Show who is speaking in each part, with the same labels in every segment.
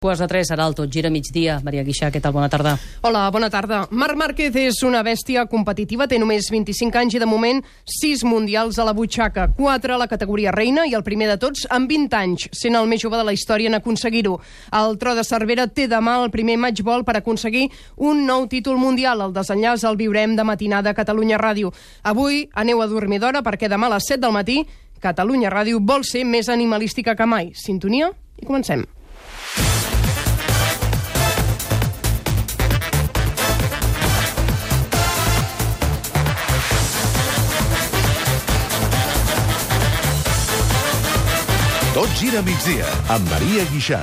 Speaker 1: Quarts de tres serà el tot gira migdia. Maria Guixà, què tal? Bona tarda.
Speaker 2: Hola, bona tarda. Marc Márquez és una bèstia competitiva, té només 25 anys i de moment 6 mundials a la butxaca, 4 a la categoria reina i el primer de tots amb 20 anys, sent el més jove de la història en aconseguir-ho. El tro de Cervera té demà el primer matchball per aconseguir un nou títol mundial. El desenllaç el viurem de matinada a Catalunya Ràdio. Avui aneu a dormir d'hora perquè demà a les 7 del matí Catalunya Ràdio vol ser més animalística que mai. Sintonia i comencem.
Speaker 3: Tot gira migdia amb Maria Guixà.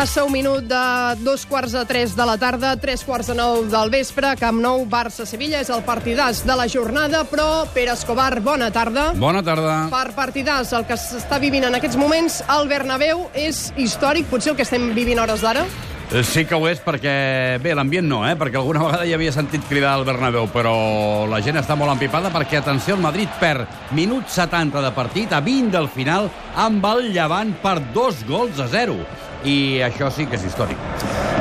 Speaker 2: Passa un minut de dos quarts de tres de la tarda, tres quarts de nou del vespre, Camp Nou, Barça-Sevilla, és el partidàs de la jornada, però Pere Escobar, bona tarda.
Speaker 4: Bona tarda.
Speaker 2: Per partidàs, el que s'està vivint en aquests moments al Bernabéu és històric, potser el que estem vivint hores d'ara?
Speaker 4: Eh, Sí que ho és perquè... Bé, l'ambient no, eh? Perquè alguna vegada ja havia sentit cridar al Bernabéu, però la gent està molt empipada perquè, atenció, el Madrid perd minut 70 de partit a 20 del final amb el Llevant per dos gols a zero. I això sí que és històric.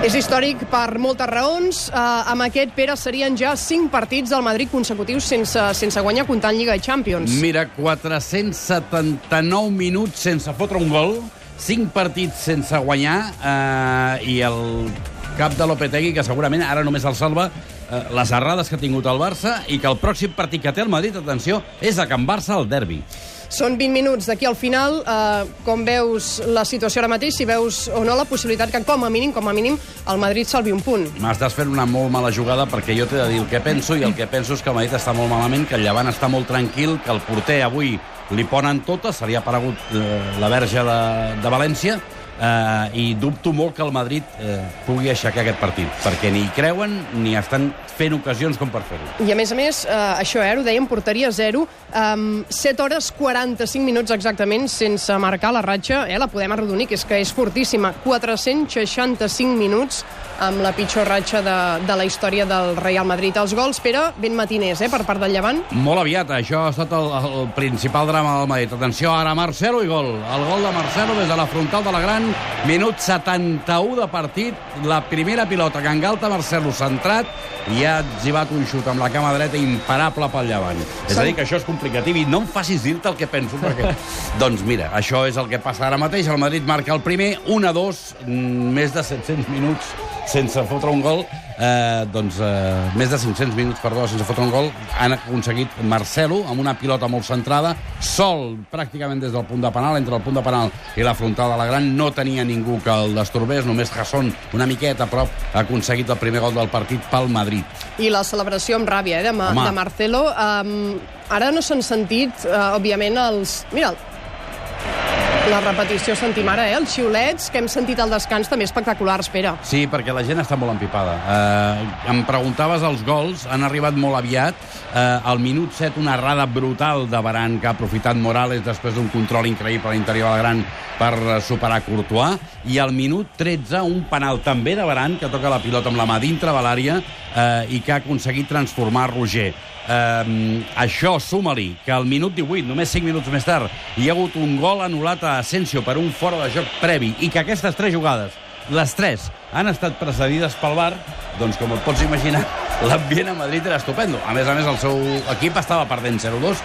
Speaker 2: És històric per moltes raons. Uh, amb aquest, Pere, serien ja cinc partits del Madrid consecutius sense, sense guanyar comptant Lliga i Champions.
Speaker 4: Mira, 479 minuts sense fotre un gol, 5 partits sense guanyar, eh, i el cap de Lopetegui, que segurament ara només el salva eh, les errades que ha tingut el Barça i que el pròxim partit que té el Madrid, atenció, és a Can Barça al derbi.
Speaker 2: Són 20 minuts d'aquí al final. Uh, com veus la situació ara mateix, si veus o no la possibilitat que, com a mínim, com a mínim, el Madrid salvi un punt.
Speaker 4: M'estàs fent una molt mala jugada perquè jo t'he de dir el que penso i el que penso és que el Madrid està molt malament, que el Llevant està molt tranquil, que el porter avui li ponen totes, se li ha aparegut eh, la verge de, de València, eh, i dubto molt que el Madrid eh, pugui aixecar aquest partit, perquè ni hi creuen ni estan fent ocasions com per fer-ho.
Speaker 2: I a més a més, eh, això, eh, ho dèiem, porteria zero, um, 7 hores 45 minuts exactament sense marcar la ratxa, eh, la podem arrodonir, que és que és fortíssima, 465 minuts amb la pitjor ratxa de, de la història del Real Madrid. Els gols, Pere, ben matiners, eh, per part del Llevant.
Speaker 4: Molt aviat, això ha estat el, el principal drama del Madrid. Atenció, ara Marcelo i gol. El gol de Marcelo des de la frontal de la Gran, minut 71 de partit, la primera pilota que engalta Marcelo centrat i ha exhibat un xut amb la cama dreta imparable pel llevant. És a dir, que això és complicatiu i no em facis dir-te el que penso, perquè... doncs mira, això és el que passa ara mateix. El Madrid marca el primer, 1-2, mm, més de 700 minuts sense fotre un gol, eh, doncs eh, més de 500 minuts, perdó, sense fotre un gol, han aconseguit Marcelo amb una pilota molt centrada, sol pràcticament des del punt de penal, entre el punt de penal i la frontal de la Gran, no tenia ningú que el destorbés, només Jasson una miqueta a prop ha aconseguit el primer gol del partit pel Madrid.
Speaker 2: I la celebració amb ràbia, eh, de, Ma
Speaker 4: Home.
Speaker 2: de Marcelo. Um, ara no s'han sentit, uh, òbviament, els... Mira, la repetició sentim ara, eh? Els xiulets que hem sentit al descans també espectaculars, Pere.
Speaker 4: Sí, perquè la gent està molt empipada. Eh, em preguntaves els gols, han arribat molt aviat. Eh, al minut 7, una errada brutal de Baran que ha aprofitat Morales després d'un control increïble a l'interior de la gran per eh, superar Courtois. I al minut 13, un penal també de Baran que toca la pilota amb la mà dintre de l'àrea eh, i que ha aconseguit transformar Roger. Um, això, suma-li, que al minut 18, només 5 minuts més tard, hi ha hagut un gol anul·lat a Asensio per un fora de joc previ i que aquestes tres jugades, les tres, han estat precedides pel bar, doncs com et pots imaginar, l'ambient a Madrid era estupendo. A més a més, el seu equip estava perdent 0-2,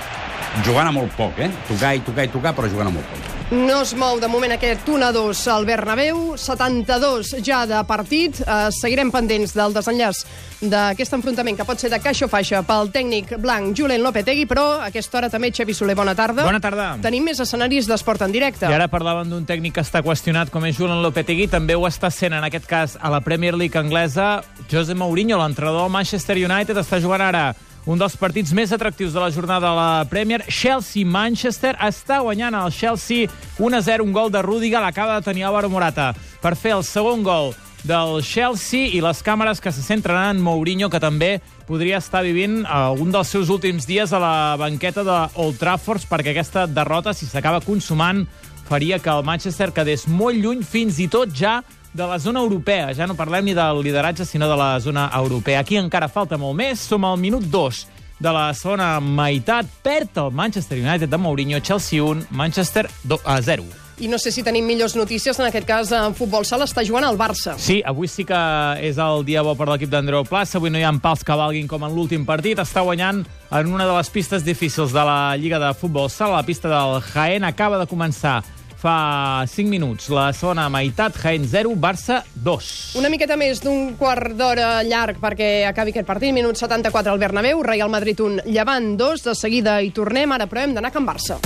Speaker 4: jugant a molt poc, eh? Tocar i tocar i tocar, però jugant a molt poc.
Speaker 2: No es mou de moment aquest 1-2 al Bernabéu, 72 ja de partit. Eh, seguirem pendents del desenllaç d'aquest enfrontament que pot ser de caixa o faixa pel tècnic blanc Julen Lopetegui, però a aquesta hora també Xevi Soler, bona tarda.
Speaker 5: Bona tarda.
Speaker 2: Tenim més escenaris d'esport en directe.
Speaker 5: I ara parlaven d'un tècnic que està qüestionat com és Julen Lopetegui, també ho està sent en aquest cas a la Premier League anglesa. José Mourinho, l'entrenador del Manchester United, està jugant ara un dels partits més atractius de la jornada de la Premier. Chelsea-Manchester està guanyant el Chelsea 1-0, un gol de Rüdiger, l'acaba de tenir Álvaro Morata per fer el segon gol del Chelsea i les càmeres que se centren en Mourinho, que també podria estar vivint un dels seus últims dies a la banqueta de Old Trafford, perquè aquesta derrota, si s'acaba consumant, faria que el Manchester quedés molt lluny, fins i tot ja de la zona europea. Ja no parlem ni del lideratge, sinó de la zona europea. Aquí encara falta molt més. Som al minut 2 de la segona meitat. Perd el Manchester United de Mourinho, Chelsea 1, Manchester 2 a 0.
Speaker 2: I no sé si tenim millors notícies, en aquest cas en futbol sala està jugant al Barça.
Speaker 5: Sí, avui sí que és el dia bo per l'equip d'Andreu Plaça. Avui no hi ha pals que valguin com en l'últim partit. Està guanyant en una de les pistes difícils de la Lliga de Futbol Sala. La pista del Jaén acaba de començar fa 5 minuts. La segona meitat, Jaén 0, Barça 2.
Speaker 2: Una miqueta més d'un quart d'hora llarg perquè acabi aquest partit. Minut 74 al Bernabéu, Real Madrid 1, Llevant 2. De seguida hi tornem, ara però hem d'anar a Can Barça.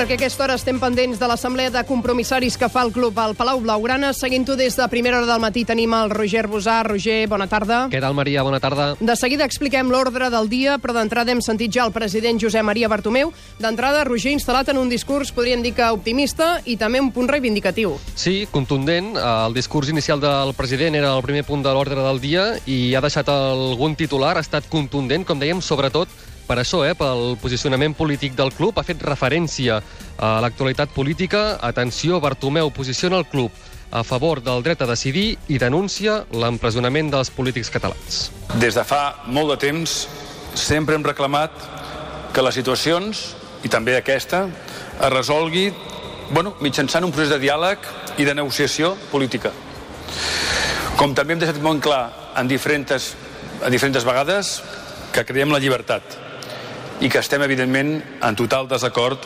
Speaker 2: Perquè a aquesta hora estem pendents de l'assemblea de compromissaris que fa el club al Palau Blaugrana. Seguint-ho des de primera hora del matí tenim el Roger Bosà. Roger, bona tarda.
Speaker 6: Què tal, Maria? Bona tarda.
Speaker 2: De seguida expliquem l'ordre del dia, però d'entrada hem sentit ja el president Josep Maria Bartomeu. D'entrada, Roger instal·lat en un discurs, podríem dir que optimista, i també un punt reivindicatiu.
Speaker 6: Sí, contundent. El discurs inicial del president era el primer punt de l'ordre del dia i ha deixat algun titular, ha estat contundent, com dèiem, sobretot per això, eh, pel posicionament polític del club, ha fet referència a l'actualitat política. Atenció, Bartomeu posiciona el club a favor del dret a decidir i denuncia l'empresonament dels polítics catalans.
Speaker 7: Des de fa molt de temps sempre hem reclamat que les situacions, i també aquesta, es resolgui bueno, mitjançant un procés de diàleg i de negociació política. Com també hem deixat molt clar en diferents, a diferents vegades que creiem la llibertat i que estem, evidentment, en total desacord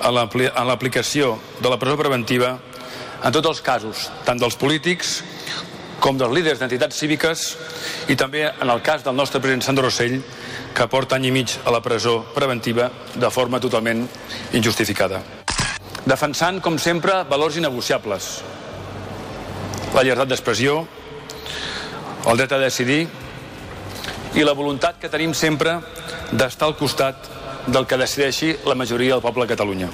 Speaker 7: en l'aplicació de la presó preventiva en tots els casos, tant dels polítics com dels líders d'entitats cíviques i també en el cas del nostre president Sandro Rossell, que porta any i mig a la presó preventiva de forma totalment injustificada. Defensant, com sempre, valors innegociables. La llibertat d'expressió, el dret a decidir i la voluntat que tenim sempre d'estar al costat del que decideixi la majoria del poble de Catalunya.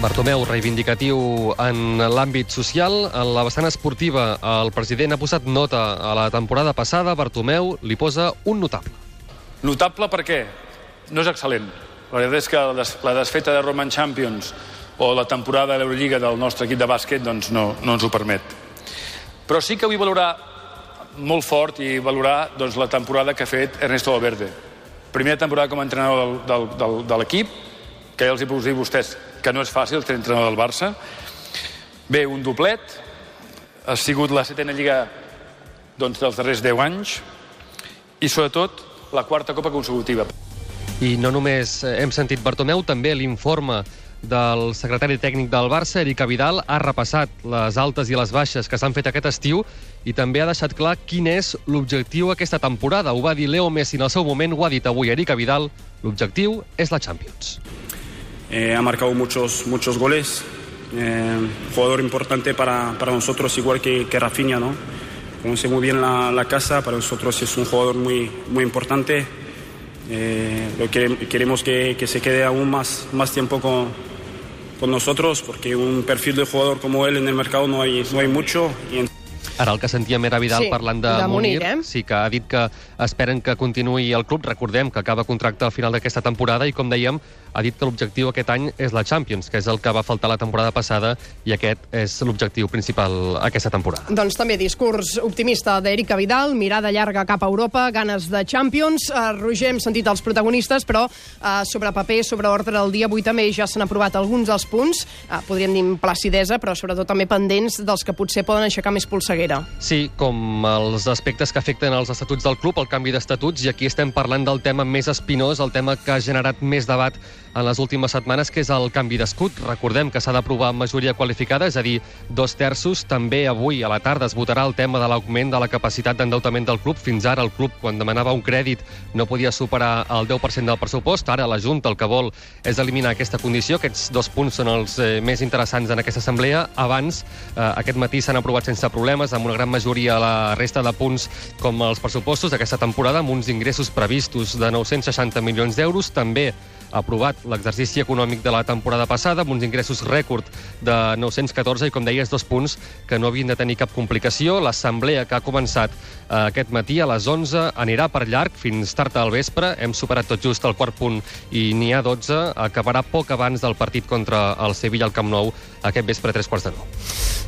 Speaker 6: Bartomeu, reivindicatiu en l'àmbit social. En la vessant esportiva, el president ha posat nota a la temporada passada. Bartomeu li posa un notable.
Speaker 7: Notable per què? No és excel·lent. La veritat és que la desfeta de Roman Champions o la temporada de l'Eurolliga del nostre equip de bàsquet doncs no, no ens ho permet. Però sí que vull valorar molt fort i valorar doncs, la temporada que ha fet Ernesto Valverde. Primera temporada com a entrenador del, del, del, de l'equip, que ja els hi puc dir a vostès que no és fàcil ser entrenador del Barça. Bé, un doblet, ha sigut la setena lliga doncs, dels darrers 10 anys i sobretot la quarta copa consecutiva.
Speaker 6: I no només hem sentit Bartomeu, també l'informe del secretari tècnic del Barça, Eric Vidal, ha repassat les altes i les baixes que s'han fet aquest estiu i també ha deixat clar quin és l'objectiu aquesta temporada. Ho va dir Leo Messi en el seu moment, ho ha dit avui Eric Vidal, l'objectiu és la Champions.
Speaker 8: Eh, ha marcado muchos, muchos goles, eh, jugador importante para, para nosotros, igual que, que Rafinha, ¿no? Conoce muy bien la, la casa, para nosotros es un jugador muy, muy importante. Eh, lo que, queremos que, que, se quede aún más, más tiempo con, con nosotros, porque un perfil de jugador como él en el mercado no hay, no hay mucho. Y en...
Speaker 6: Ara el que sentíem era Vidal
Speaker 2: Sí,
Speaker 6: parlant de,
Speaker 2: de Munir,
Speaker 6: Munir,
Speaker 2: eh?
Speaker 6: sí que ha dit que esperen que continuï el club. Recordem que acaba contracte al final d'aquesta temporada i, com dèiem, ha dit que l'objectiu aquest any és la Champions, que és el que va faltar la temporada passada i aquest és l'objectiu principal aquesta temporada.
Speaker 2: Doncs també discurs optimista d'Eric Vidal, mirada llarga cap a Europa, ganes de Champions. Uh, Roger, hem sentit els protagonistes, però uh, sobre paper, sobre ordre del dia, avui també ja s'han aprovat alguns dels punts, uh, podríem dir placidesa, però sobretot també pendents dels que potser poden aixecar més polseguera.
Speaker 6: Sí, com els aspectes que afecten els estatuts del club, el canvi d'estatuts, i aquí estem parlant del tema més espinós, el tema que ha generat més debat en les últimes setmanes, que és el canvi d'escut. Recordem que s'ha d'aprovar amb majoria qualificada, és a dir, dos terços. També avui a la tarda es votarà el tema de l'augment de la capacitat d'endeutament del club. Fins ara el club, quan demanava un crèdit, no podia superar el 10% del pressupost. Ara la Junta el que vol és eliminar aquesta condició. Aquests dos punts són els eh, més interessants en aquesta assemblea. Abans, eh, aquest matí s'han aprovat sense problemes, amb una gran majoria la resta de punts com els pressupostos d'aquesta temporada, amb uns ingressos previstos de 960 milions d'euros. També aprovat l'exercici econòmic de la temporada passada, amb uns ingressos rècord de 914 i, com deies, dos punts que no havien de tenir cap complicació. L'assemblea que ha començat eh, aquest matí a les 11 anirà per llarg fins tard al vespre. Hem superat tot just el quart punt i n'hi ha 12. Acabarà poc abans del partit contra el Sevilla al Camp Nou aquest vespre a tres quarts de nou.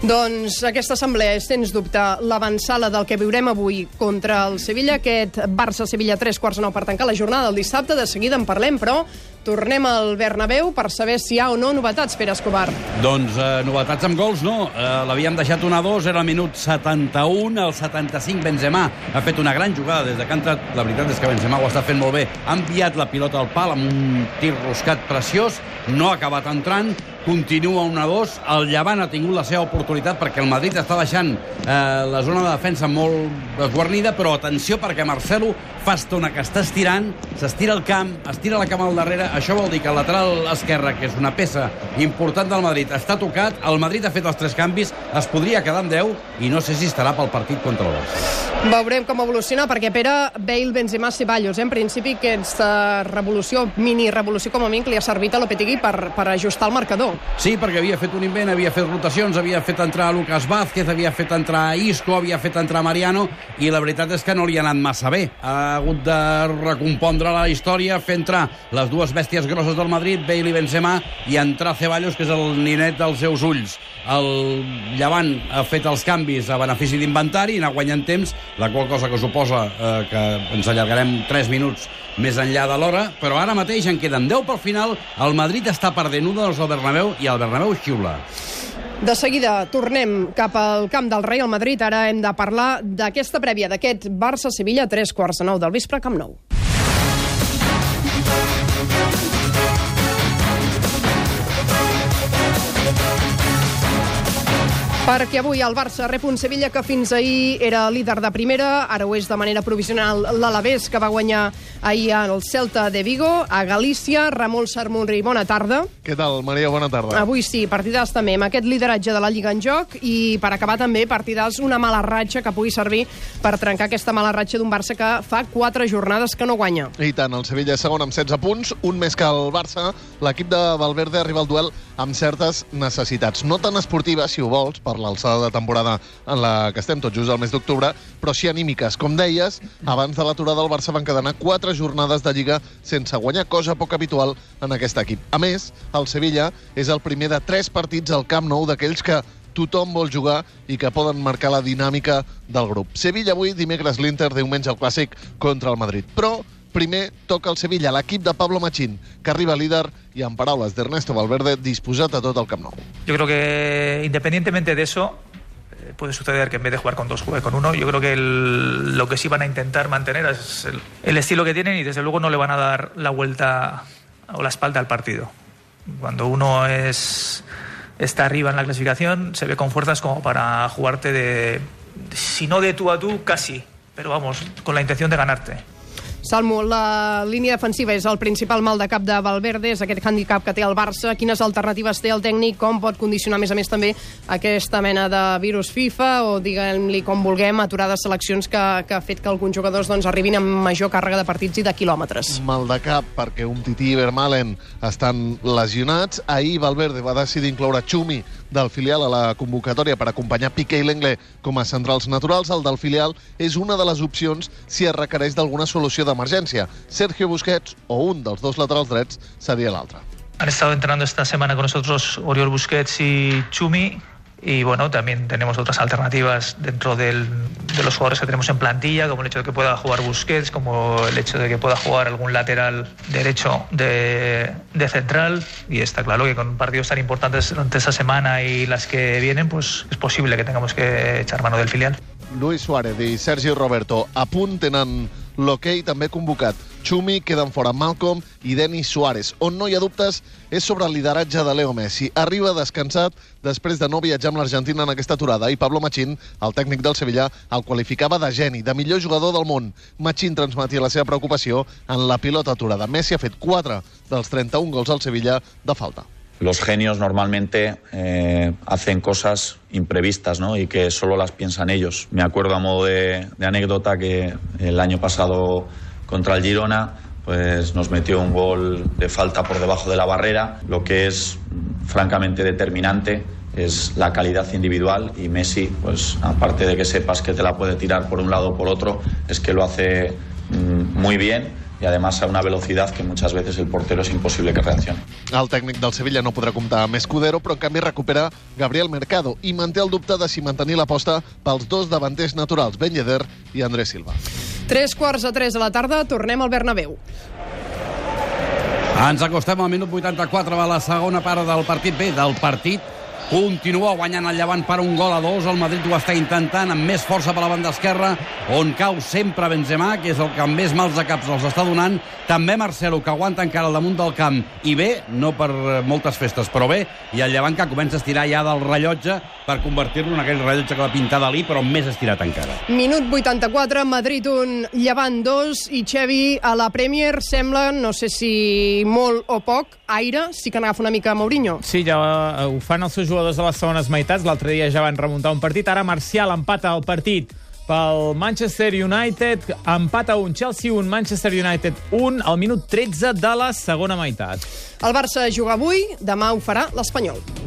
Speaker 2: Doncs aquesta assemblea és, sens dubte, l'avançala del que viurem avui contra el Sevilla, aquest Barça-Sevilla 3 quarts de nou per tancar la jornada del dissabte. De seguida en parlem, però tornem al Bernabéu per saber si hi ha o no novetats, Pere Escobar.
Speaker 4: Doncs eh, novetats amb gols, no. Eh, L'havíem deixat 1-2, era el minut 71, el 75 Benzema ha fet una gran jugada des de que ha entrat. La veritat és que Benzema ho està fent molt bé. Ha enviat la pilota al pal amb un tir roscat preciós, no ha acabat entrant, continua 1-2. El Llevant ha tingut la seva oportunitat perquè el Madrid està deixant eh, la zona de defensa molt esguarnida, però atenció perquè Marcelo fa estona que està estirant, s'estira el camp, estira la cama al darrere, això vol dir que el lateral esquerre, que és una peça important del Madrid, està tocat, el Madrid ha fet els tres canvis, es podria quedar amb 10 i no sé si estarà pel partit contra el Barça.
Speaker 2: Veurem com evoluciona, perquè Pere, Bale, Benzema, Ceballos, eh? en principi aquesta revolució, mini-revolució com a mínim, li ha servit a Lopetegui per, per ajustar el marcador.
Speaker 4: Sí, perquè havia fet un invent, havia fet rotacions, havia fet entrar Lucas Vázquez, havia fet entrar Isco, havia fet entrar Mariano, i la veritat és que no li ha anat massa bé. Ha hagut de recompondre la història, fer entrar les dues bèsties grosses del Madrid, Bale i Benzema, i entrar Ceballos, que és el ninet dels seus ulls. El Llevant ha fet els canvis a benefici d'inventari i anar guanyant temps, la qual cosa que suposa eh, que ens allargarem 3 minuts més enllà de l'hora, però ara mateix en queden 10 pel final, el Madrid està perdent 1-2 al Bernabéu i el Bernabéu xiula.
Speaker 2: De seguida tornem cap al camp del Real Madrid. Ara hem de parlar d'aquesta prèvia, d'aquest Barça-Sevilla, 3 quarts de 9 del vespre, Camp Nou. Perquè avui el Barça rep un Sevilla que fins ahir era líder de primera, ara ho és de manera provisional l'Alavés, que va guanyar ahir al Celta de Vigo, a Galícia. Ramon Sarmunri, bona tarda.
Speaker 9: Què tal, Maria? Bona tarda.
Speaker 2: Avui sí, partidars també, amb aquest lideratge de la Lliga en joc i per acabar també partidars una mala ratxa que pugui servir per trencar aquesta mala ratxa d'un Barça que fa quatre jornades que no guanya.
Speaker 9: I tant, el Sevilla segon amb 16 punts, un més que el Barça. L'equip de Valverde arriba al duel amb certes necessitats. No tan esportives, si ho vols, per l'alçada de temporada en la que estem tot just al mes d'octubre, però sí anímiques. Com deies, abans de l'aturada del Barça van quedar quatre jornades de Lliga sense guanyar, cosa poc habitual en aquest equip. A més, el Sevilla és el primer de tres partits al Camp Nou d'aquells que tothom vol jugar i que poden marcar la dinàmica del grup. Sevilla avui, dimecres l'Inter, diumenge el Clàssic contra el Madrid. Però primer toca el Sevilla, l'equip de Pablo Machín, que arriba líder i, en paraules d'Ernesto Valverde, disposat a tot el Camp Nou.
Speaker 10: Yo creo que independientemente de eso, eh, puede suceder que en vez de jugar con dos juegue con uno. Yo creo que el- lo que sí van a intentar mantener es el, el estilo que tienen y desde luego no le van a dar la vuelta o la espalda al partido. Cuando uno es está arriba en la clasificación, se ve con fuerzas como para jugarte de, si no de tú a tú, casi, pero vamos, con la intención de ganarte.
Speaker 2: Salmo, la línia defensiva és el principal mal de cap de Valverde, és aquest handicap que té el Barça. Quines alternatives té el tècnic? Com pot condicionar, a més a més, també aquesta mena de virus FIFA o, diguem-li com vulguem, aturades seleccions que, que ha fet que alguns jugadors doncs, arribin amb major càrrega de partits i de quilòmetres?
Speaker 9: Mal de cap perquè un Tití i Vermalen estan lesionats. Ahir Valverde va decidir incloure Xumi del filial a la convocatòria per acompanyar Piqué i Lenglet com a centrals naturals. El del filial és una de les opcions si es requereix d'alguna solució d'emergència. Sergio Busquets o un dels dos laterals drets seria l'altre.
Speaker 10: Han estado entrenando esta semana con nosotros Oriol Busquets y Chumi. Y bueno, también tenemos otras alternativas dentro del- de los jugadores que tenemos en plantilla, como el hecho de que pueda jugar Busquets, como el hecho de que pueda jugar algún lateral derecho de, de central. Y está claro que con partidos tan importantes durante esa semana y las que vienen, pues es posible que tengamos que echar mano del filial.
Speaker 9: Luis Suárez i Sergi Roberto a punt tenen l'hoquei també convocat. Xumi, queden fora Malcolm i Denis Suárez. On no hi ha dubtes és sobre el lideratge de Leo Messi. Arriba descansat després de no viatjar amb l'Argentina en aquesta aturada i Pablo Machín, el tècnic del Sevilla, el qualificava de geni, de millor jugador del món. Machín transmetia la seva preocupació en la pilota aturada. Messi ha fet 4 dels 31 gols al Sevilla de falta.
Speaker 11: Los genios normalmente eh, hacen cosas imprevistas ¿no? y que solo las piensan ellos. Me acuerdo a modo de, de anécdota que el año pasado contra el Girona pues nos metió un gol de falta por debajo de la barrera, lo que es mm, francamente determinante es la calidad individual y Messi, pues aparte de que sepas que te la puede tirar por un lado o por otro, es que lo hace mm, muy bien y además a una velocidad que muchas veces el portero es imposible que reaccione.
Speaker 9: El tècnic del Sevilla no podrà comptar amb Escudero, però en canvi recupera Gabriel Mercado i manté el dubte de si mantenir l'aposta pels dos davanters naturals, Ben Yedder i Andrés Silva.
Speaker 2: Tres quarts a tres de la tarda, tornem al Bernabéu.
Speaker 4: Ens acostem al minut 84 a la segona part del partit. Bé, del partit Continua guanyant el Llevant per un gol a dos. El Madrid ho està intentant amb més força per la banda esquerra, on cau sempre Benzema, que és el que amb més mals de caps els està donant. També Marcelo, que aguanta encara al damunt del camp. I bé, no per eh, moltes festes, però bé. I el Llevant que comença a estirar ja del rellotge per convertir-lo en aquell rellotge que va pintar Dalí, però més estirat encara.
Speaker 2: Minut 84, Madrid 1, Llevant 2 i Xevi a la Premier sembla, no sé si molt o poc, aire, sí que n'agafa una mica Mourinho.
Speaker 5: Sí, ja eh, ho fan els seus jugadors de les segones meitats. L'altre dia ja van remuntar un partit. Ara Marcial empata el partit pel Manchester United. Empata un Chelsea, un Manchester United, un al minut 13 de la segona meitat.
Speaker 2: El Barça juga avui, demà ho farà l'Espanyol.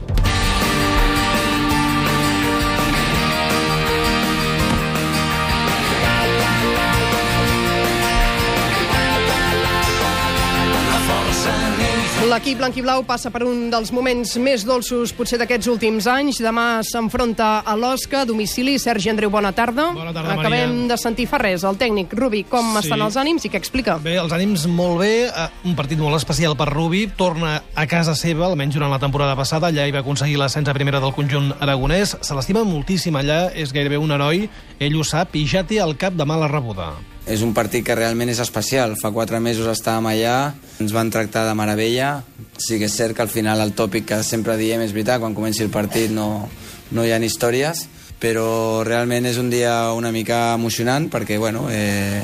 Speaker 2: L'equip blanquiblau passa per un dels moments més dolços potser d'aquests últims anys. Demà s'enfronta a l'Osca, a domicili. Sergi Andreu, bona tarda.
Speaker 12: Bona tarda,
Speaker 2: Acabem
Speaker 12: Maria.
Speaker 2: de sentir fa res, el tècnic. Rubi, com
Speaker 12: Sí.
Speaker 2: estan els ànims i què explica?
Speaker 12: Bé, els ànims molt bé, eh, un partit molt especial per Rubi, torna a casa seva, almenys durant la temporada passada, allà hi va aconseguir l'ascens a primera del conjunt aragonès, se l'estima moltíssim allà, és gairebé un heroi, ell ho sap i ja té el cap de mala rebuda.
Speaker 13: És un partit que realment és especial. Fa quatre mesos estàvem allà, ens van tractar de meravella. Sí que és cert que al final el tòpic que sempre diem és veritat, quan comenci el partit no, no hi ha històries, però realment és un dia una mica emocionant perquè, bueno, eh,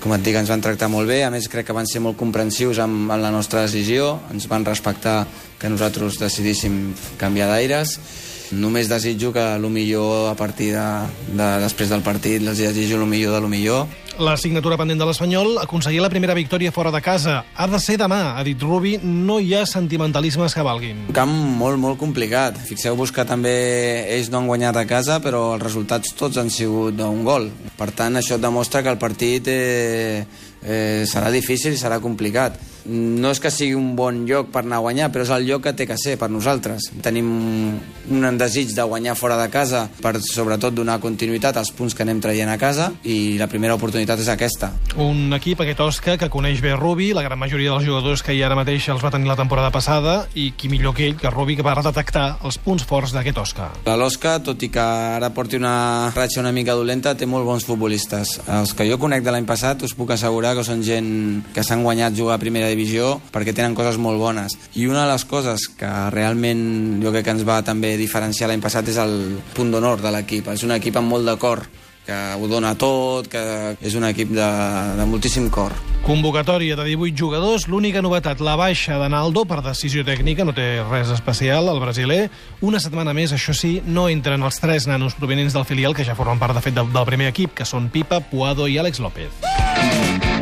Speaker 13: com et dic, ens van tractar molt bé, a més crec que van ser molt comprensius amb, amb la nostra decisió, ens van respectar que nosaltres decidíssim canviar d'aires, només desitjo que el millor a partir de, de després del partit, els desitjo el millor de lo millor,
Speaker 12: La signatura pendent de l'Espanyol, aconseguir la primera victòria fora de casa. Ha de ser demà, ha dit Rubi, no hi ha sentimentalismes que valguin.
Speaker 13: Un camp molt, molt complicat. Fixeu-vos que també ells no han guanyat a casa, però els resultats tots han sigut d'un gol. Per tant, això demostra que el partit eh, eh, serà difícil i serà complicat. No és que sigui un bon lloc per anar a guanyar, però és el lloc que té que ser per nosaltres. Tenim un desig de guanyar fora de casa per sobretot donar continuïtat als punts que anem traient a casa i la primera oportunitat és aquesta.
Speaker 12: Un equip, aquest Osca, que coneix bé Rubi, la gran majoria dels jugadors que hi ara mateix els va tenir la temporada passada, i qui millor que ell, que Rubi, que va detectar els punts forts d'aquest Osca.
Speaker 13: La Losca, tot i que ara porti una ratxa una mica dolenta, té molt bons futbolistes. Els que jo conec de l'any passat us puc assegurar que són gent que s'han guanyat jugar a primera divisió perquè tenen coses molt bones. I una de les coses que realment jo crec que ens va també diferenciar l'any passat és el punt d'honor de l'equip. És un equip amb molt de cor, que ho dona tot, que és un equip de, de moltíssim cor.
Speaker 12: Convocatòria de 18 jugadors, l'única novetat, la baixa de Naldo per decisió tècnica, no té res especial, el brasiler. Una setmana més, això sí, no entren els tres nanos provenents del filial, que ja formen part, de fet, del, del primer equip, que són Pipa, Puado i Àlex López.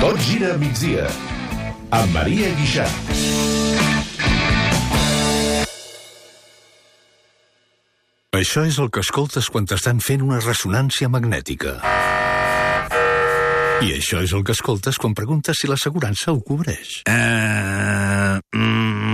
Speaker 3: Tot gira a migdia. Amb Maria Guixà.
Speaker 14: Això és el que escoltes quan t'estan fent una ressonància magnètica. I això és el que escoltes quan preguntes si l'assegurança ho cobreix.
Speaker 15: Uh, mm,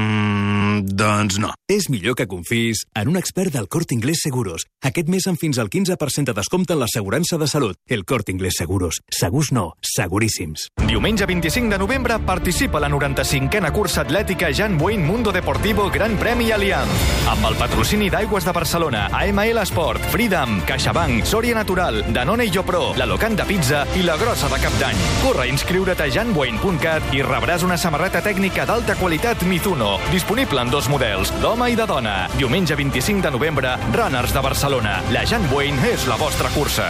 Speaker 15: doncs no. És millor que confis en un expert del Corte Inglés Seguros. Aquest mes amb fins al 15% de descompte en l'assegurança de salut. El Corte Inglés Seguros. Segurs no, seguríssims.
Speaker 16: Diumenge 25 de novembre participa la 95a cursa atlètica Jan Wayne Mundo Deportivo Gran Premi Allianz. Amb el patrocini d'Aigües de Barcelona, AML Esport, Freedom, CaixaBank, Sòria Natural, Danone i Jopro, la Locant de Pizza i la Grossa de Cap d'Any. Corre a inscriure't a janwayne.cat i rebràs una samarreta tècnica d'alta qualitat Mizuno, disponible en dos models, d'home i de dona. Diumenge 25 de novembre, Runners de Barcelona. La Jan Wayne és la vostra cursa.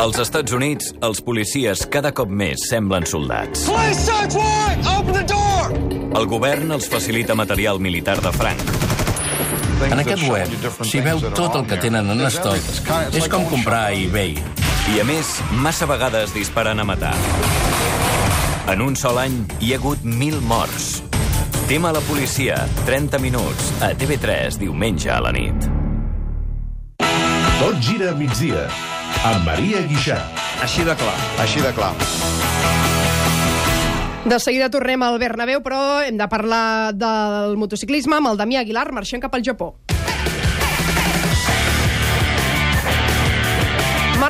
Speaker 17: Als Estats Units, els policies cada cop més semblen soldats.
Speaker 18: Police search warrant! Open the door!
Speaker 17: El govern els facilita material militar de franc.
Speaker 19: En aquest web s'hi veu tot el que tenen en estoc. És com comprar a eBay.
Speaker 17: I a més, massa vegades disparen a matar. En un sol any hi ha hagut mil morts. Tema la policia, 30 minuts, a TV3, diumenge a la nit.
Speaker 3: Tot gira a migdia, amb Maria Guixà.
Speaker 19: Així de clar.
Speaker 9: Així de clar.
Speaker 2: De seguida tornem al Bernabéu, però hem de parlar del motociclisme amb el Damià Aguilar marxant cap al Japó.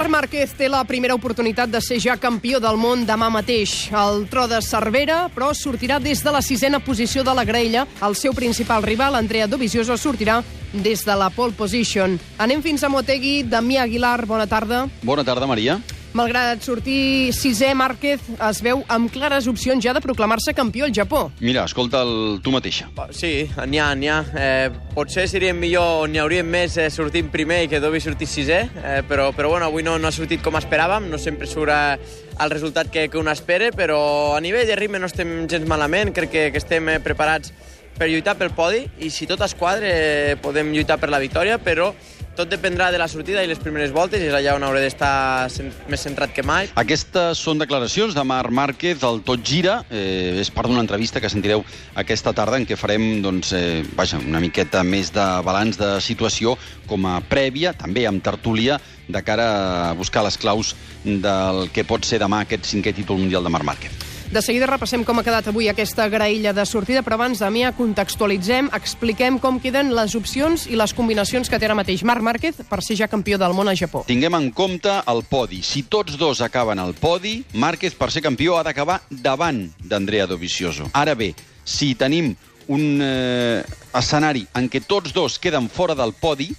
Speaker 2: Marc Márquez té la primera oportunitat de ser ja campió del món demà mateix. El tro de Cervera, però, sortirà des de la sisena posició de la graella. El seu principal rival, Andrea Dovizioso, sortirà des de la pole position. Anem fins a Motegi. Damià Aguilar, bona tarda.
Speaker 20: Bona tarda, Maria.
Speaker 2: Malgrat sortir sisè, Márquez es veu amb clares opcions ja de proclamar-se campió al Japó.
Speaker 20: Mira, escolta el, tu mateixa.
Speaker 21: Sí, n'hi ha, n'hi ha. Eh, potser seria millor, n'hi hauríem més eh, sortint primer i que Dobby sortís sisè, eh, però, però bueno, avui no, no ha sortit com esperàvem, no sempre surt eh, el resultat que, que un espera, però a nivell de ritme no estem gens malament, crec que, que estem eh, preparats per lluitar pel podi i si tot es quadra eh, podem lluitar per la victòria, però tot dependrà de la sortida i les primeres voltes, és allà on hauré d'estar més centrat que mai.
Speaker 20: Aquestes són declaracions de Marc Márquez al Tot Gira. Eh, és part d'una entrevista que sentireu aquesta tarda en què farem doncs, eh, vaja, una miqueta més de balanç de situació com a prèvia, també amb tertúlia, de cara a buscar les claus del que pot ser demà aquest cinquè títol mundial de Marc Márquez.
Speaker 2: De seguida repassem com ha quedat avui aquesta graella de sortida, però abans, Damià, contextualitzem, expliquem com queden les opcions i les combinacions que té ara mateix Marc Márquez per ser ja campió del món a Japó.
Speaker 20: Tinguem en compte el podi. Si tots dos acaben al podi, Márquez, per ser campió, ha d'acabar davant d'Andrea Dovizioso. Ara bé, si tenim un eh, escenari en què tots dos queden fora del podi,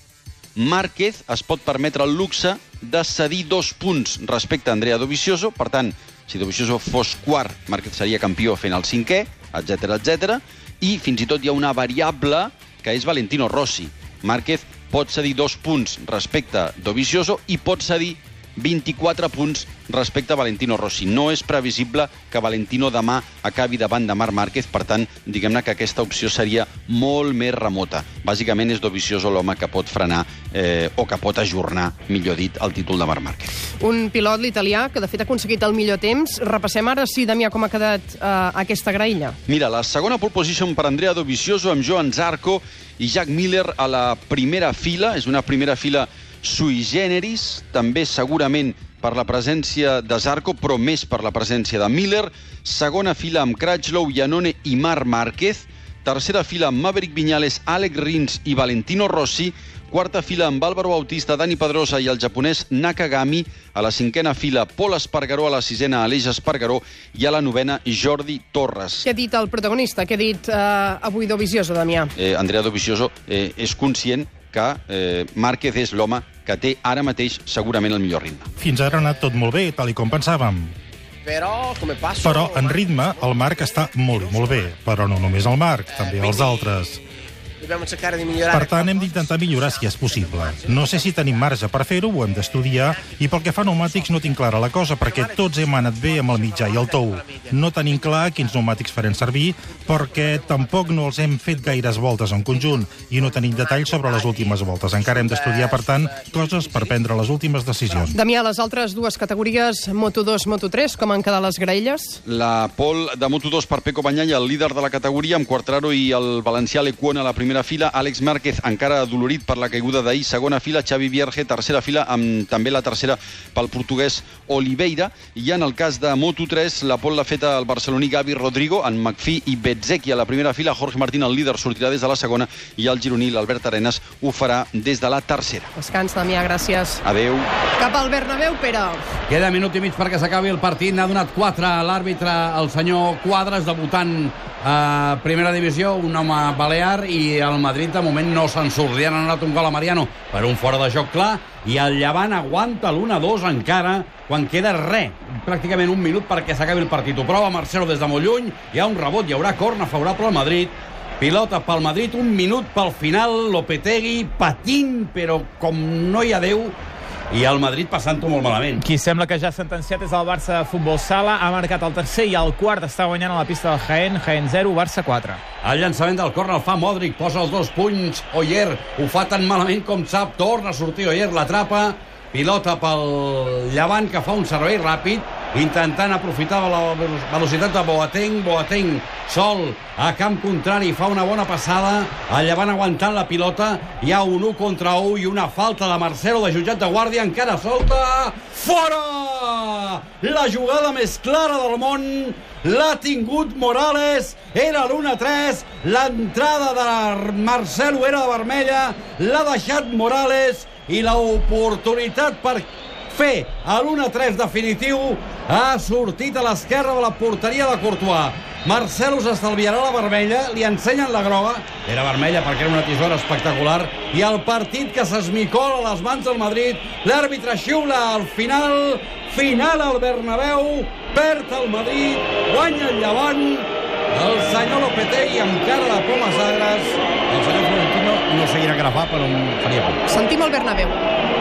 Speaker 20: Márquez es pot permetre el luxe de cedir dos punts respecte a Andrea Dovizioso, per tant, si Dovizioso fos quart, Márquez seria campió fent el cinquè, etc etc. i fins i tot hi ha una variable que és Valentino Rossi. Márquez pot cedir dos punts respecte a Dovizioso i pot cedir 24 punts respecte a Valentino Rossi. No és previsible que Valentino demà acabi davant de Marc Márquez, per tant, diguem-ne que aquesta opció seria molt més remota. Bàsicament és Dovizioso l'home que pot frenar eh, o que pot ajornar, millor dit, el títol de Marc Márquez.
Speaker 2: Un pilot, l'italià, que de fet ha aconseguit el millor temps. Repassem ara, sí, Damià, com ha quedat eh, aquesta graella.
Speaker 20: Mira, la segona pole position per Andrea Dovizioso amb Joan Zarco i Jack Miller a la primera fila. És una primera fila sui generis, també segurament per la presència de Zarco, però més per la presència de Miller. Segona fila amb Crutchlow, Iannone i Marc Márquez. Tercera fila amb Maverick Viñales, Alex Rins i Valentino Rossi. Quarta fila amb Álvaro Bautista, Dani Pedrosa i el japonès Nakagami. A la cinquena fila, Pol Espargaró. A la sisena, Aleix Espargaró. I a la novena, Jordi Torres.
Speaker 2: Què ha dit el protagonista? Què ha dit eh, avui Dovizioso, Damià?
Speaker 20: Eh, Andrea Dovizioso eh, és conscient que eh, Márquez és l'home que té ara mateix segurament el millor ritme.
Speaker 22: Fins ara ha anat tot molt bé, tal i com pensàvem.
Speaker 21: Però, com passo...
Speaker 22: Però en ritme el Marc està molt, molt bé. Però no només el Marc, també els altres.
Speaker 21: Dobbiamo cercare di migliorare.
Speaker 22: Per tant, hem d'intentar millorar si és possible. No sé si tenim marge per fer-ho, ho hem d'estudiar, i pel que fa a pneumàtics no tinc clara la cosa, perquè tots hem anat bé amb el mitjà i el tou. No tenim clar quins pneumàtics farem servir, perquè tampoc no els hem fet gaires voltes en conjunt, i no tenim detalls sobre les últimes voltes. Encara hem d'estudiar, per tant, coses per prendre les últimes decisions.
Speaker 2: Damià, les altres dues categories, Moto2, Moto3, com han quedat les graelles?
Speaker 20: La pol de Moto2 per Peco Banyalla, el líder de la categoria, amb Quartararo i el valencià Lecuona a la primera fila, Àlex Márquez encara adolorit per la caiguda d'ahir, segona fila, Xavi Vierge, tercera fila, amb també la tercera pel portuguès Oliveira, i en el cas de Moto3, la pol l'ha feta el barceloní Gavi Rodrigo, en McPhee i Bezzecchi a la primera fila, Jorge Martín, el líder, sortirà des de la segona, i el gironí, l'Albert Arenas, ho farà des de la tercera.
Speaker 2: Descans, Damià, gràcies.
Speaker 20: Adeu.
Speaker 2: Cap al Bernabéu, Pere.
Speaker 4: Queda minut i mig perquè s'acabi el partit. N'ha donat 4 a l'àrbitre, el senyor Quadres, debutant a primera divisió, un home balear, i el Madrid de moment no se'n anat un gol a Mariano per un fora de joc clar, i el Llevant aguanta l'1-2 encara, quan queda res, pràcticament un minut perquè s'acabi el partit. Ho prova Marcelo des de molt lluny, hi ha un rebot, hi haurà corna favorable al Madrid, Pilota pel Madrid, un minut pel final, Lopetegui patint, però com no hi ha Déu, i el Madrid passant-ho molt malament.
Speaker 5: Qui sembla que ja ha sentenciat és el Barça de Futbol Sala. Ha marcat el tercer i el quart està guanyant a la pista del Jaén. Jaén 0, Barça 4.
Speaker 4: El llançament del córner el fa Modric, posa els dos punys. Oyer ho fa tan malament com sap, torna a sortir Oyer, l'atrapa pilota pel Llevant, que fa un servei ràpid, intentant aprofitar la velocitat de Boateng. Boateng sol a camp contrari, fa una bona passada. El Llevant aguantant la pilota. Hi ha un 1 contra 1 i una falta de Marcelo de jutjat de guàrdia. Encara solta. Fora! La jugada més clara del món l'ha tingut Morales. Era l'1-3. L'entrada de Marcelo era de vermella. L'ha deixat Morales i l'oportunitat per fer l'1-3 definitiu ha sortit a l'esquerra de la porteria de Courtois. Marcelo s'estalviarà la vermella, li ensenyen la groga, era vermella perquè era una tisora espectacular, i el partit que s'esmicola a les mans del Madrid, l'àrbitre xiula al final, final al Bernabéu, perd el Madrid, guanya el Llevant, el senyor Lopetegui amb cara de pomes agres, el senyor Florentino no seguirà fa, però em faria por.
Speaker 2: Sentim el Bernabéu.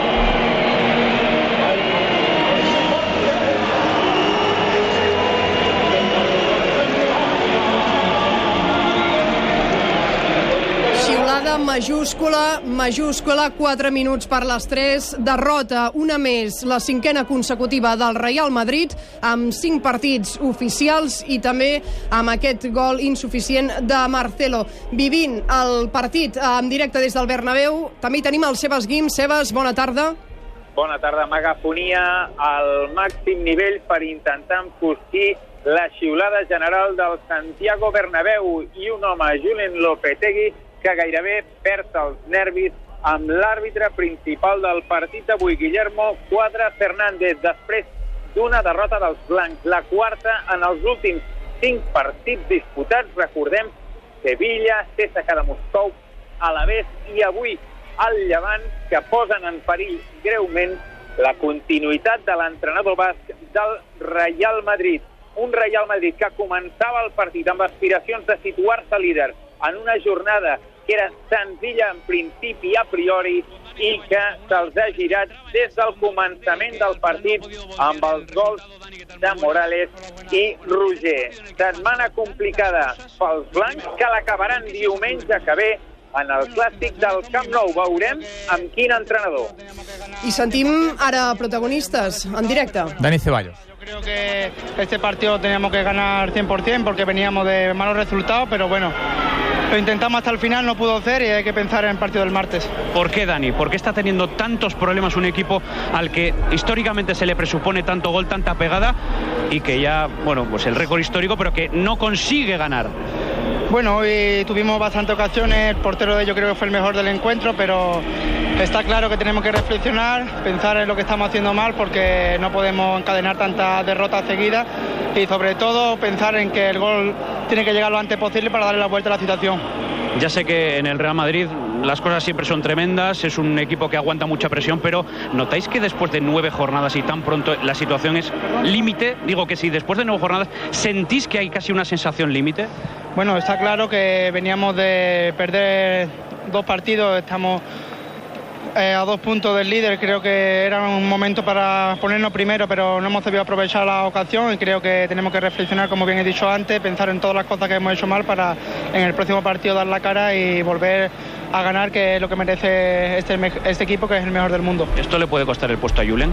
Speaker 2: Xiulada majúscula, majúscula, 4 minuts per les 3, derrota una més, la cinquena consecutiva del Real Madrid, amb 5 partits oficials i també amb aquest gol insuficient de Marcelo. Vivint el partit en directe des del Bernabéu, també hi tenim el Sebas Guim. Sebas, bona tarda.
Speaker 23: Bona tarda, Magafonia, al màxim nivell per intentar enfosquir la xiulada general del Santiago Bernabéu i un home, Julen Lopetegui, que gairebé perd els nervis amb l'àrbitre principal del partit d'avui, Guillermo Quadra Fernández, després d'una derrota dels blancs, la quarta en els últims cinc partits disputats. Recordem Sevilla, CSKA de Moscou, Alavés i avui el Llevant, que posen en perill greument la continuïtat de l'entrenador basc del Real Madrid. Un Real Madrid que començava el partit amb aspiracions de situar-se líder en una jornada que era senzilla en principi a priori i que se'ls ha girat des del començament del partit amb els gols de Morales i Roger. Setmana complicada pels blancs que l'acabaran diumenge que ve en el clàssic del Camp Nou. Veurem amb quin entrenador.
Speaker 2: I sentim ara protagonistes en directe.
Speaker 5: Dani Ceballos.
Speaker 19: Creo que este partido teníamos que ganar 100% porque veníamos de malos resultados, pero bueno, lo intentamos hasta el final, no pudo hacer y hay que pensar en el partido del martes.
Speaker 24: ¿Por qué, Dani? ¿Por qué está teniendo tantos problemas un equipo al que históricamente se le presupone tanto gol, tanta pegada y que ya, bueno, pues el récord histórico, pero que no consigue ganar?
Speaker 19: Bueno, hoy tuvimos bastantes ocasiones, el portero de ellos creo que fue el mejor del encuentro, pero está claro que tenemos que reflexionar, pensar en lo que estamos haciendo mal porque no podemos encadenar tantas derrotas seguidas y sobre todo pensar en que el gol tiene que llegar lo antes posible para darle la vuelta a la situación.
Speaker 24: Ya sé que en el Real Madrid las cosas siempre son tremendas, es un equipo que aguanta mucha presión, pero ¿notáis que después de nueve jornadas y tan pronto la situación es límite? Digo que sí, después de nueve jornadas, ¿sentís que hay casi una sensación límite?
Speaker 19: Bueno, está claro que veníamos de perder dos partidos, estamos eh, a dos puntos del líder, creo que era un momento para ponernos primero, pero no hemos sabido aprovechar la ocasión y creo que tenemos que reflexionar, como bien he dicho antes, pensar en todas las cosas que hemos hecho mal para en el próximo partido dar la cara y volver a ganar, que es lo que merece este, este equipo, que es el mejor del mundo.
Speaker 24: ¿Esto le puede costar el puesto a Julen?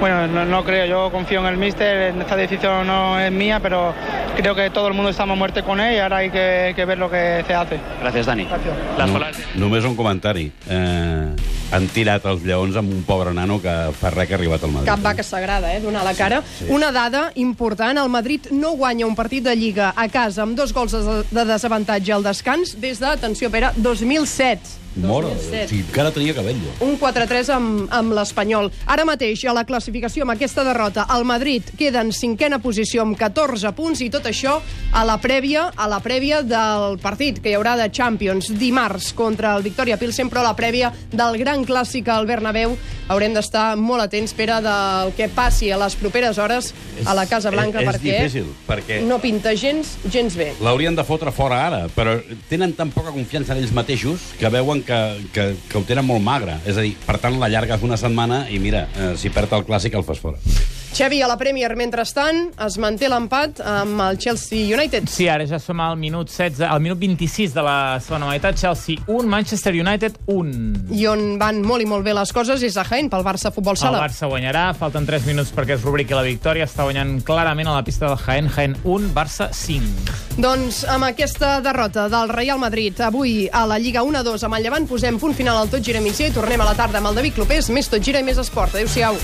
Speaker 19: Bueno, no, no, creo, yo confío en el míster, esta decisión no es mía, pero creo que todo el mundo estamos muerte con él y ahora hay que, que ver lo que se hace.
Speaker 24: Gràcies, Dani.
Speaker 19: Gràcies.
Speaker 24: Les
Speaker 4: No, només un comentari. Eh, han tirat els lleons amb un pobre nano que fa res que ha arribat al Madrid.
Speaker 2: Cap vaca sagrada, eh, donar la cara.
Speaker 4: sí.
Speaker 2: Una dada important, el Madrid no guanya un partit de Lliga a casa amb dos gols de de desavantatge al descans des de, atenció, Pere, 2007.
Speaker 4: Mora,
Speaker 2: 2007.
Speaker 4: o sigui, encara tenia cabell.
Speaker 2: Un 4-3 amb, amb l'Espanyol. Ara mateix, a la classificació, amb aquesta derrota, el Madrid queda en cinquena posició amb 14 punts i tot això a la prèvia a la prèvia del partit que hi haurà de Champions dimarts contra el Victoria Pilsen, però a la prèvia del gran clàssic al Bernabéu haurem d'estar molt atents, Pere, del que passi a les properes hores a la Casa Blanca,
Speaker 4: és, és
Speaker 2: perquè
Speaker 4: difícil, perquè
Speaker 2: no pinta gens, gens bé.
Speaker 4: l'haurien de fotre fora ara, però tenen tan poca confiança en ells mateixos que veuen que, que, que ho tenen molt magre. És a dir, per tant, la llarga és una setmana i mira, eh, si perd el clàssic el fas fora.
Speaker 2: Xavi, a la Premier, mentrestant, es manté l'empat amb el Chelsea United.
Speaker 5: Sí, ara ja som al minut 16, al minut 26 de la segona meitat. Chelsea 1, Manchester United 1.
Speaker 2: I on van molt i molt bé les coses és a Jaén, pel Barça Futbol
Speaker 5: El
Speaker 2: Sala.
Speaker 5: Barça guanyarà, falten 3 minuts perquè es rubriqui la victòria, està guanyant clarament a la pista del Jaén, Jaén 1, Barça 5.
Speaker 2: Doncs amb aquesta derrota del Real Madrid avui a la Lliga 1-2 amb el Llevant posem punt final al Tot Gira Migdia i tornem a la tarda amb el David Clopés, més Tot Gira i més esport. Adéu-siau.